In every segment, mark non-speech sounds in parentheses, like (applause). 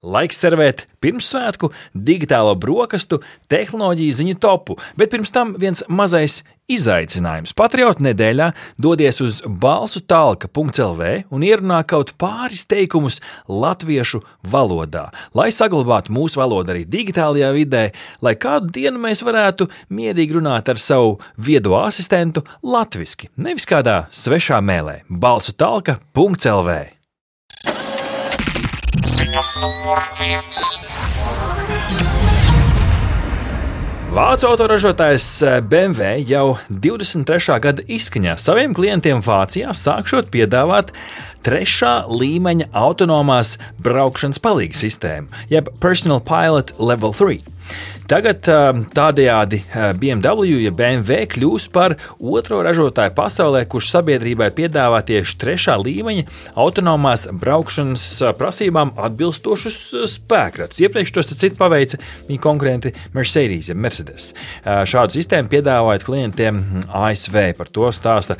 Laiks servēt pirmsvētku, digitālo brokastu, tehnoloģiju ziņu topu, bet pirms tam viens mazais izaicinājums. Patriotu nedēļā dodies uz balsu talka.lv un ierunā kaut pāris teikumus latviešu valodā, lai saglabātu mūsu valodu arī digitālajā vidē, lai kādu dienu mēs varētu mierīgi runāt ar savu viedo asistentu latviešu, nevis kādā svešā mēlē. balsu talka.lv Ziņa numur viens. Vācu autoražotājs eh, BMW jau 23. gada izskaņā saviem klientiem Vācijā sākšot piedāvāt trešā līmeņa autonomās braukšanas palīga sistēmu, jeb Personal Pilot Level 3. Tagad tādējādi BMW, ja BMW kļūs par otro ražotāju pasaulē, kurš sabiedrībai piedāvā tieši trešā līmeņa autonomās braukšanas prasībām atbilstošus spēkratus. Iepriekš tos citu paveica viņa konkurenti Mercedes, ja Mercedes. Šādu sistēmu piedāvājot klientiem ASV. Par to stāsta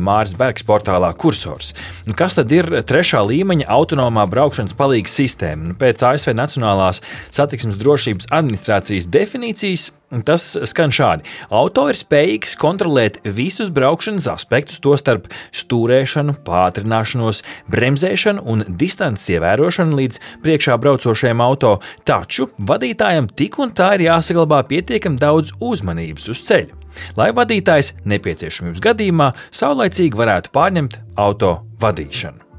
Māris Bergs portālā Kursors. Nu, kas tad ir trešā līmeņa autonomā braukšanas palīgas sistēma? Nu, pēc ASV Nacionālās satiksmes drošības administrācijas definīcijas. Tas skan šādi. Auto ir spējīgs kontrolēt visus braukšanas aspektus, tostarp stūrēšanu, pātrināšanos, bremzēšanu un distances ievērošanu līdz priekšā braucošajam auto, taču vadītājam tik un tā ir jāsaglabā pietiekami daudz uzmanības uz ceļa, lai vadītājs nepieciešamības gadījumā saulaicīgi varētu pārņemt auto vadīšanu.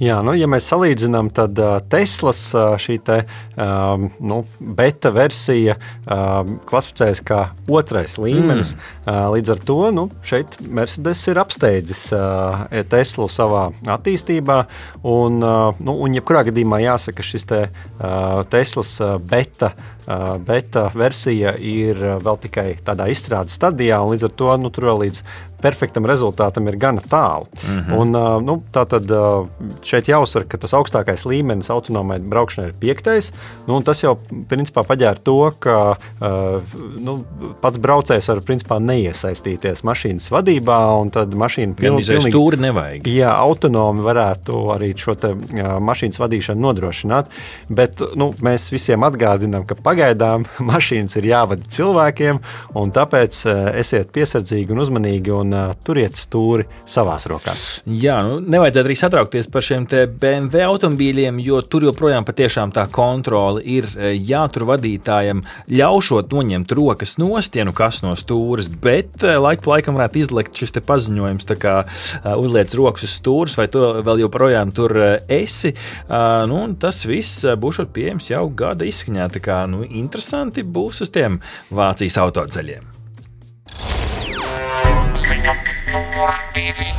Jā, nu, ja mēs salīdzinām, tad uh, Teslas uh, šī te, um, nu, beta versija um, klasificējas kā otrais līmenis. Mm. Uh, līdz ar to nu, šeit Mercedes ir apsteidzis uh, Teslu savā attīstībā. Un, uh, nu, un jebkurā gadījumā jāsaka, ka šis te, uh, Teslas beta, uh, beta versija ir vēl tikai tādā izstrādes stadijā, un līdz ar to nu, tur vēl līdz perfektam rezultātam ir gana tālu. Mm -hmm. un, uh, nu, tā tad uh, šeit jāuzsver, ka tas augstākais līmenis autonomai braukšanai ir piektais. Nu, tas jau principā paģēra to, ka uh, nu, pats braucējs var principā neiesaistīties mašīnas vadībā, un tad mašīna pilnīgi stūri nevajag. Jā, autonomi varētu arī šo te, uh, mašīnas vadīšanu nodrošināt. Bet nu, mēs visiem atgādinām, ka pagaidām (laughs) mašīnas ir jāvada cilvēkiem, un tāpēc uh, esiet piesardzīgi un uzmanīgi. Un un uh, turiet stūri savās rokās. Jā, nu, nevajadzētu arī satraukties par šiem BMW automobīļiem, jo tur joprojām patiešām tā kontrole ir jātur vadītājam, ļaušot noņemt rokas nost, ja nu kas no stūres, bet laika pa laikam varētu izlekt šis paziņojums, kā uh, uzliec rokas uz stūres, vai tu vēl joprojām tur esi. Uh, nu, tas viss būs pieejams jau gada izskaņā. Tā kā nu, interesanti būs uz tiem Vācijas autoceļiem. Nummer 2.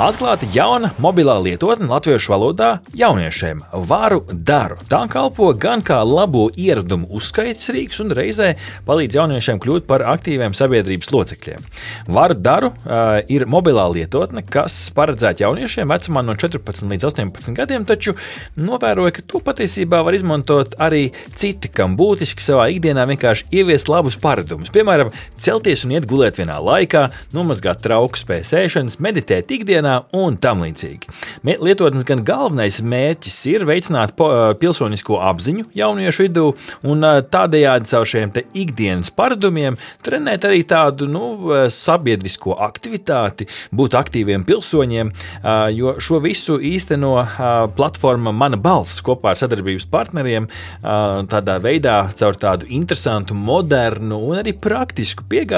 Atklāta jauna mobilā lietotne latviešu valodā jauniešiem - varu daru. Tā kalpo gan kā labo ieradumu uzskaits rīks un reizē palīdz jauniešiem kļūt par aktīviem sabiedrības locekļiem. Varu daru uh, ir mobilā lietotne, kas paredzēta jauniešiem vecumā no 14 līdz 18 gadiem, taču novēroju, ka to patiesībā var izmantot arī citi, kam būtiski savā ikdienā vienkārši ieviest labus paradumus. Piemēram, celties un iet gulēt vienā laikā, nomazgāt traukus pēc ēšanas, meditēt ikdienā ikdienā un tam līdzīgi. Lietotnes gan galvenais mērķis ir veicināt pilsonisko apziņu jauniešu vidū un tādējādi caur šiem ikdienas paradumiem trenēt arī tādu nu, sabiedrisko aktivitāti, būt aktīviem pilsoņiem, jo šo visu īsteno platforma Mana balss kopā ar sadarbības partneriem tādā veidā caur tādu interesantu, modernu un arī praktisku pieejamību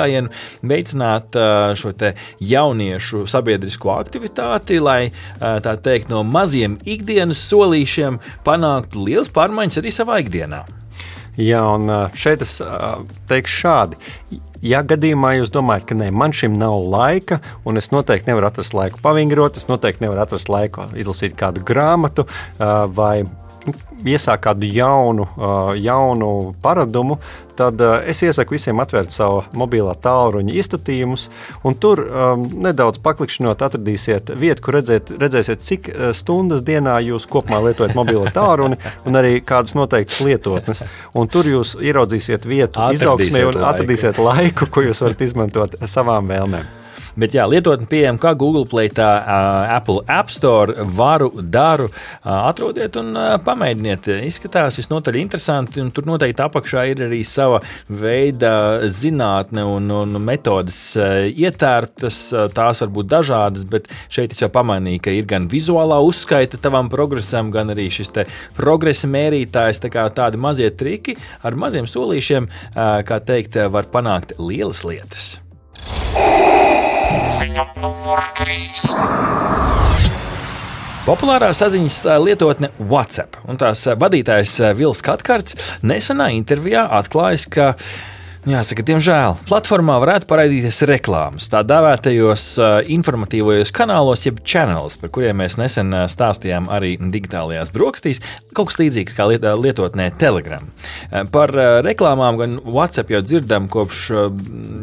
veicināt šo jauniešu sabiedrisko aktivitāti aktivitāti, lai tā teikt, no maziem ikdienas solīšiem panāktu liels pārmaiņas arī savā ikdienā. Jā, un šeit es teikšu šādi. Ja gadījumā jūs domājat, ka nē, man šim nav laika, un es noteikti nevaru atrast laiku pavingrot, es noteikti nevaru atrast laiku izlasīt kādu grāmatu vai nu, iesākt kādu jaunu, jaunu paradumu, tad es iesaku visiem atvērt savu mobilo tālruņa izstatījumus, un tur um, nedaudz paklikšķinot, atradīsiet vietu, kur redzēt, redzēsiet, cik stundas dienā jūs kopumā lietojat mobilo tālruni, un arī kādas noteiktas lietotnes. Un tur jūs ieraudzīsiet vietu izaugsmē un atradīsiet laiku, ko jūs varat izmantot savām vēlmēm. Bet jā, lietotne pieejama kā Google Play, tā Apple App Store. Varu, daru, atrodiet un pamēģiniet. Izskatās visnotaļ interesanti, un tur noteikti apakšā ir arī sava veida zinātne un, un metodas ietērptas. Tās var būt dažādas, bet šeit es jau pamanīju, ka ir gan vizuālā uzskaita tavam progresam, gan arī šis progresa mērītājs. Tā kā tādi mazie triki ar maziem solīšiem, kā teikt, var panākt lielas lietas. Ziņa numur 3. Populārā saziņas lietotne WhatsApp un tās vadītājs Vils Katkārts nesenā intervijā atklājis, ka Jāsaka, diemžēl platformā varētu parādīties reklāmas tā dēvētajos uh, informatīvajos kanālos, jeb channels, par kuriem mēs nesen stāstījām arī digitālajās brokastīs. Kaut kas līdzīgs kā liet, lietotnē Telegram. Par uh, reklāmām gan WhatsApp jau dzirdam kopš uh,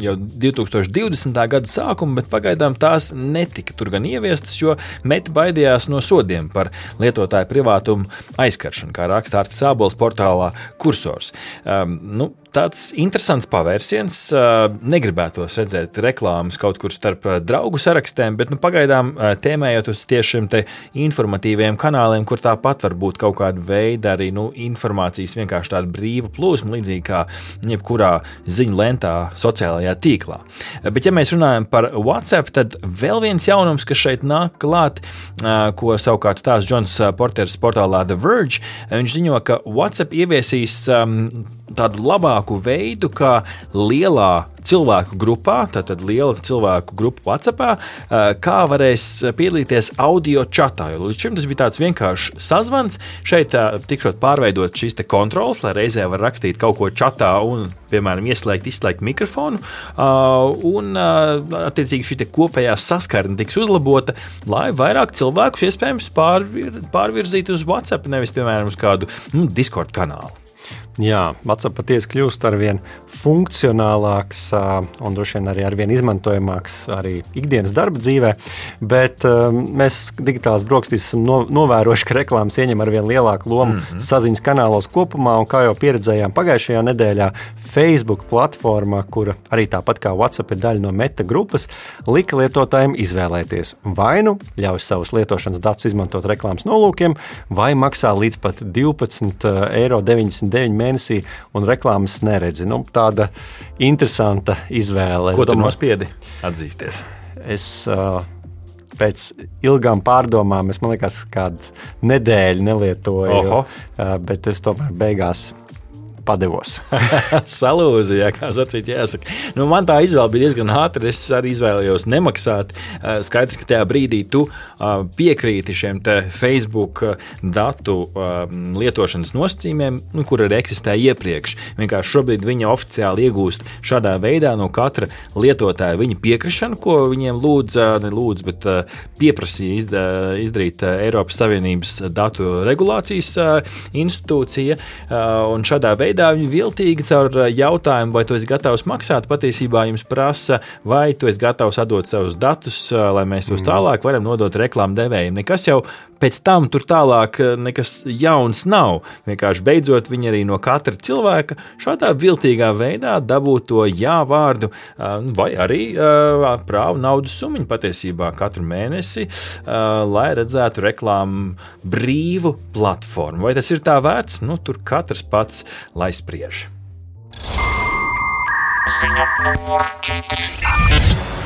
jau 2020. gada sākuma, bet pagaidām tās netika tur gan ieviestas, jo meta baidījās no sodiem par lietotāju privātumu aizskaršanu, kā raksta Artis Ābols portālā Kursors. Um, nu, tāds interesants pavērsiens. Negribētos redzēt reklāmas kaut kur starp draugu sarakstiem, bet nu, pagaidām tēmējot uz tiešiem informatīviem kanāliem, kur tāpat var būt kaut kāda veida arī nu, informācijas vienkārši tāda brīva plūsma, līdzīgi kā jebkurā ziņu lentā sociālajā tīklā. Bet, ja mēs runājam par WhatsApp, tad vēl viens jaunums, kas šeit nāk klāt, ko savukārt stāsta Džons Porters portālā The Verge, viņš ziņo, ka WhatsApp ieviesīs tādu labāku veidu, kā lielā cilvēku grupā, tātad liela cilvēku grupa WhatsApp, kā varēs piedalīties audio chatā. Jo līdz šim tas bija tāds vienkāršs sazvans. Šeit tikšot pārveidot šīs kontrols, lai reizē var rakstīt kaut ko chatā un, piemēram, ieslēgt, izslēgt mikrofonu. Un, attiecīgi, šī kopējā saskarne tiks uzlabota, lai vairāk cilvēkus iespējams pārvir, pārvirzītu uz WhatsApp, nevis, piemēram, uz kādu nu, Discord kanālu. Jā, WhatsApp patiesi kļūst ar vien funkcionālāks un droši vien arī ar vien izmantojamāks arī ikdienas darba dzīvē. Bet mēs digitālās brokastīs esam no, novērojuši, ka reklāmas ieņem ar vien lielāku lomu mm -hmm. saziņas kanālos kopumā. Un kā jau pieredzējām pagājušajā nedēļā, Facebook platforma, kura arī tāpat kā WhatsApp ir daļa no meta grupas, lika lietotājiem izvēlēties vai nu ļauj savus lietošanas datus izmantot reklāmas nolūkiem, vai maksā līdz pat 12,99 eiro mēnesī, un reklāmas neredzi. Nu, tāda interesanta izvēle. Ko tu nospiedi atzīsties? Es, uh, pēc ilgām pārdomām, es domāju, ka kādu nedēļu nelietoju, Oho. uh, bet es tomēr beigās padevos. (laughs) Salūzi, jā, kā sacīt, jāsaka. Nu, man tā izvēle bija diezgan ātra. Es arī izvēlējos nemaksāt. Eh, skaidrs, ka tajā brīdī tu eh, piekrīti šiem Facebook eh, datu lietošanas nosacījumiem, nu, kur arī eksistēja iepriekš. Vienkārši šobrīd viņi oficiāli iegūst šādā veidā no katra lietotāja viņa piekrišanu, ko viņiem lūdza, ne lūdza, bet pieprasīja izdarīt Eiropas Savienības datu regulācijas institūcija. Un šādā veidā veidā viņi viltīgi caur uh, jautājumu, vai tu esi gatavs maksāt, patiesībā jums prasa, vai tu esi gatavs atdot savus datus, uh, lai mēs tos mm. tālāk varam nodot reklāmu devējiem. Nekas jau pēc tam tur tālāk uh, nekas jauns nav. Vienkārši beidzot viņi arī no katra cilvēka šādā viltīgā veidā dabū to jā vārdu, vai arī prāvu naudas summu patiesībā katru mēnesi, lai redzētu reklāmu brīvu platformu. Vai tas ir tā vērts? Nu, tur katrs pats lai spriež. Ziņa numur 4.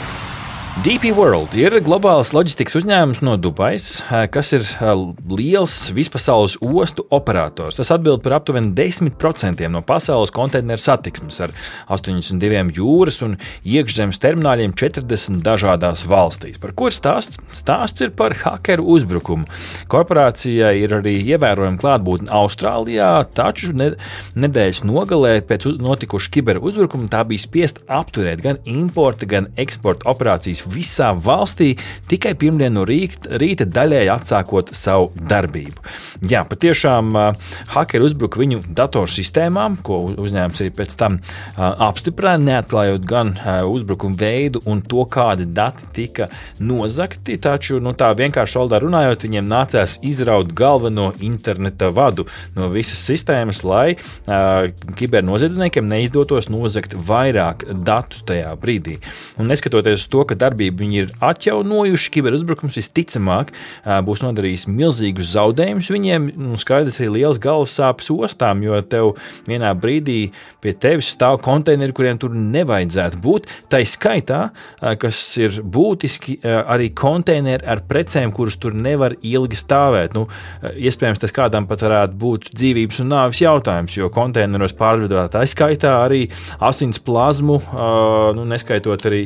DP World ir globāls loģistikas uzņēmums no Dubajas, eh, kas ir eh, liels vispasaules ostu operators. Tas atbild par aptuveni 10% no pasaules konteineru satiksmes ar 82 jūras un iekšzemes termināļiem 40 dažādās valstīs. Par ko ir stāsts? Stāsts ir par hakeru uzbrukumu. Korporācijai ir arī ievērojama klātbūtne Austrālijā, taču ne, nedēļas nogalē pēc notikuša kiberuzbrukuma tā bija spiest apturēt gan importa, gan eksporta operācijas visā valstī tikai pirmdien no rīta, rīta daļēji atsākot savu darbību. Jā, patiešām hakeri uzbruka viņu datorsistēmām, ko uzņēmums arī pēc tam apstiprināja, neatklājot gan uzbrukumu veidu un to, kādi dati tika nozagti. Taču, nu, tā vienkārši valodā runājot, viņiem nācās izraut galveno interneta vadu no visas sistēmas, lai kibernoziedzniekiem neizdotos nozagt vairāk datus tajā brīdī. Un neskatoties uz to, ka darba darbību viņi ir atjaunojuši. Kiberuzbrukums visticamāk būs nodarījis milzīgus zaudējumus viņiem. Nu, skaidrs, arī liels galvas sāpes ostām, jo tev vienā brīdī pie tevis stāv konteineri, kuriem tur nevajadzētu būt. Tā skaitā, kas ir būtiski arī konteineri ar precēm, kuras tur nevar ilgi stāvēt. Nu, iespējams, tas kādam pat varētu būt dzīvības un nāves jautājums, jo konteineros pārvidotāji skaitā arī asins plazmu, nu, neskaitot arī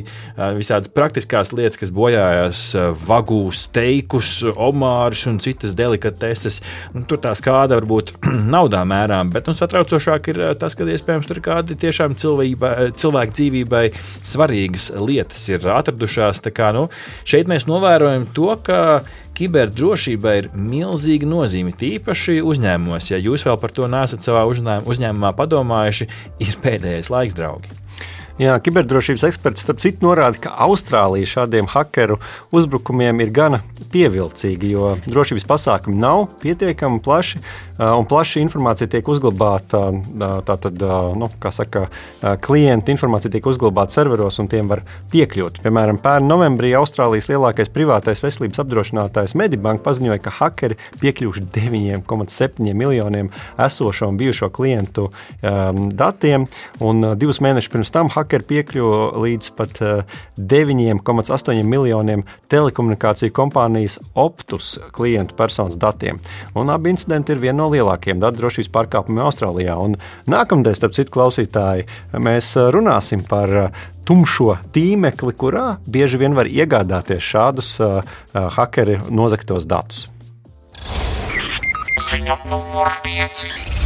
visādas praktiskās lietas, kas bojājās vagū, steikus, omārus un citas delikateses. Nu, tur tā skāda var būt (clears throat) naudā mērām, bet nu, satraucošāk ir tas, ka iespējams tur kādi tiešām cilvēki, cilvēku dzīvībai svarīgas lietas ir atradušās. Kā, nu, šeit mēs novērojam to, ka kiberdrošībai ir milzīga nozīme. Tīpaši uzņēmumos, ja jūs vēl par to nesat savā uzņēmumā padomājuši, ir pēdējais laiks, draugi. Jā, kiberdrošības eksperts starp citu norāda, ka Austrālija šādiem hakeru uzbrukumiem ir gana pievilcīga, jo drošības pasākumi nav pietiekami plaši un plaša informācija tiek uzglabāta. Tātad, nu, kā saka, klienta informācija tiek uzglabāta serveros un tiem var piekļūt. Piemēram, pērn novembrī Austrālijas lielākais privātais veselības apdrošinātājs Medibank paziņoja, ka hakeri piekļuvuši 9,7 miljoniem esošo un bijušo klientu um, datiem, un divus mēnešus pirms tam hakeri vakar piekļuva līdz pat 9,8 eh, miljoniem telekomunikāciju kompānijas Optus klientu personas datiem. Un abi incidenti ir viena no lielākajiem datu drošības pārkāpumiem Austrālijā. Un nākamnedēļ, starp citu, klausītāji, mēs eh, runāsim par eh, tumšo tīmekli, kurā bieži vien var iegādāties šādus uh, hakeri nozagtos datus. Ziņa numur 5.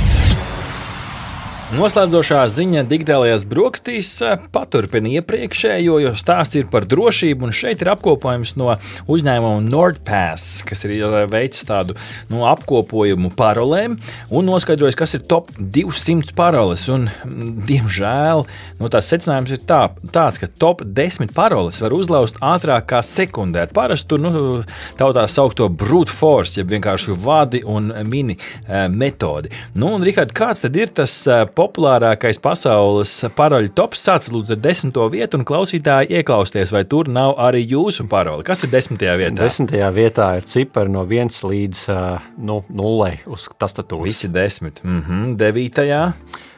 Noslēdzošā ziņa digitālajās brokastīs eh, paturpina iepriekšējo, jo stāsts ir par drošību. Šeit ir apkopojums no uzņēmuma NordPass, kas ir eh, veicis tādu nu, apkopojumu parolēm un noskaidrojis, kas ir top 200 paroles. Un, mm, diemžēl nu, tās secinājums ir tā, tāds, ka top 10 paroles var uzlauzt ātrāk kā sekundē. Parasti tur nu, tautā saukto brute force, jeb vienkārši vadi un mini uh, metodi. Nu, un, Rihard, kāds tad ir tas populārākais pasaules paroļu tops sācis lūdzu ar desmito vietu, un klausītāji ieklausties, vai tur nav arī jūsu paroli. Kas ir desmitajā vietā? Desmitajā vietā ir cipari no 1 līdz nu, 0 uz tastatūras. Visi desmit. Mm -hmm. Devītajā.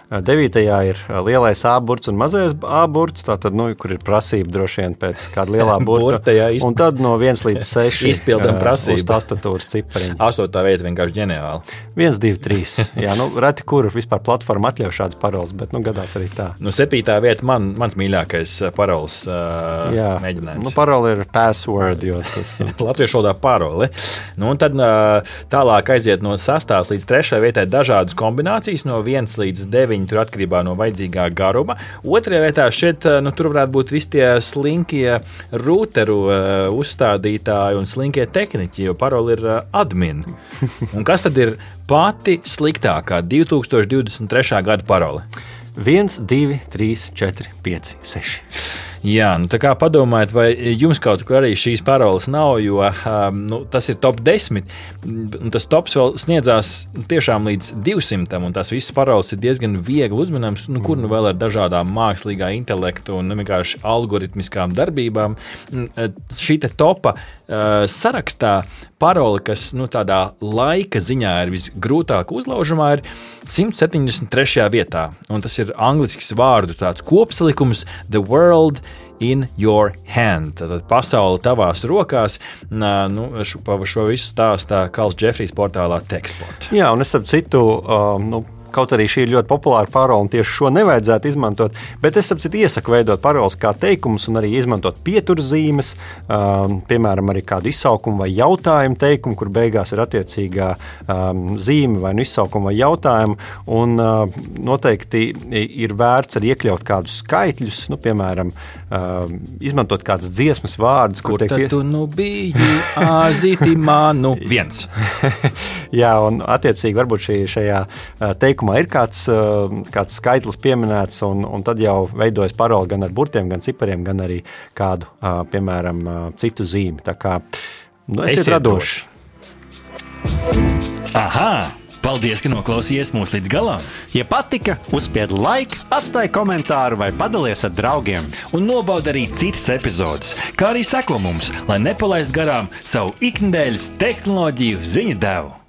Devītajā ir lielais āburts un mazais āburts, tātad, nu, kur ir prasība droši vien pēc kāda lielā (laughs) burta. izp... Un tad no 1 līdz 6 (laughs) izpildām prasību. Uz tastatūras cipariņa. Astotā vieta vienkārši ģeniāli. 1, 2, 3. Jā, nu, reti kur vispār platforma atļauj šādas paroles, bet, nu, gadās arī tā. Nu, septītā vieta man, mans mīļākais paroles uh, jā, mēģinājums. Nu, parole ir password, jo tas ir. Nu... (laughs) Latviešu valodā parole. Nu, un tad uh, tālāk aiziet no sastās līdz trešajai vietai dažādas kombinācijas no 1 līdz 9 viņi tur atkarībā no vajadzīgā garuma. Otrajā vietā šeit nu, tur varētu būt visi tie slinkie routeru uh, uzstādītāji un slinkie tehniķi, jo paroli ir uh, admin. Un kas tad ir pati sliktākā 2023. gada parole? 1, 2, 3, 4, 5, 6. Jā, nu tā kā padomājiet, vai jums kaut kur arī šīs paroles nav, jo um, nu, tas ir top 10. Un tas tops vēl sniedzās tiešām līdz 200, un tās visas paroles ir diezgan viegli uzmanāmas, nu, kur nu vēl ar dažādām mākslīgā intelekta un vienkārši algoritmiskām darbībām. Šī topa uh, sarakstā parole, kas nu, tādā laika ziņā ir visgrūtāk uzlaužamā, ir 173. vietā. Un tas ir angļuisks vārdu kopsalikums The World in your hand. Tad pasaule tavās rokās. Nu, šo, šo visu stāstā Karls Džefrijs portālā Teksport. Jā, un es ap citu. Um, nu Kaut arī šī ir ļoti populāra parole, un tieši šo nevajadzētu izmantot. Bet es saprotu, iesaku veidot paroles kā teikumus, un arī izmantot pieturzīmes, um, piemēram, arī kādu izsaukumu vai jautājumu teikumu, kur beigās ir attiecīgā um, zīme vai nu izsaukuma vai jautājumu. Un uh, noteikti ir vērts arī iekļaut kādus skaitļus, nu, piemēram, um, izmantot kādas dziesmas vārdus, kur, kur tiek... tu nu biji āzīti manu (laughs) viens. Jā, un attiecīgi varbūt šī, šajā uh, teikumā ir kāds, kāds skaitlis pieminēts, un, un tad jau veidojas parole gan ar burtiem, gan cipariem, gan arī kādu, piemēram, citu zīmi. Tā kā nu, es esmu radošs. Aha! Paldies, ka noklausījāties mūsu līdz galam! Ja patika, uzspiediet laiku, atstājiet komentāru vai padalieties ar draugiem. Un nobaudiet arī citas epizodes, kā arī sekot mums, lai nepalaistu garām savu ikdienas tehnoloģiju ziņu devumu.